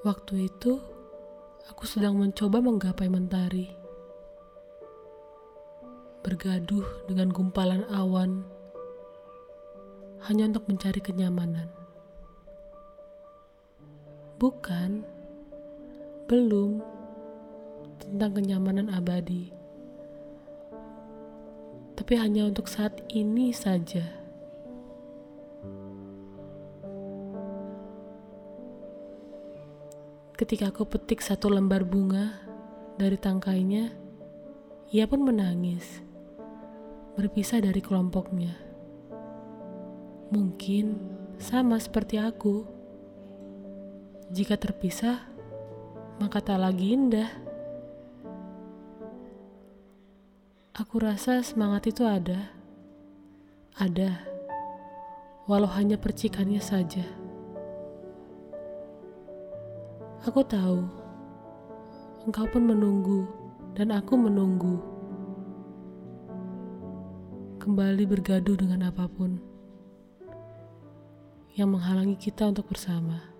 Waktu itu, aku sedang mencoba menggapai mentari, bergaduh dengan gumpalan awan hanya untuk mencari kenyamanan. Bukan, belum tentang kenyamanan abadi, tapi hanya untuk saat ini saja. Ketika aku petik satu lembar bunga dari tangkainya, ia pun menangis, berpisah dari kelompoknya. Mungkin sama seperti aku. Jika terpisah, maka tak lagi indah. Aku rasa semangat itu ada. Ada. Walau hanya percikannya saja. Aku tahu engkau pun menunggu, dan aku menunggu. Kembali bergaduh dengan apa pun yang menghalangi kita untuk bersama.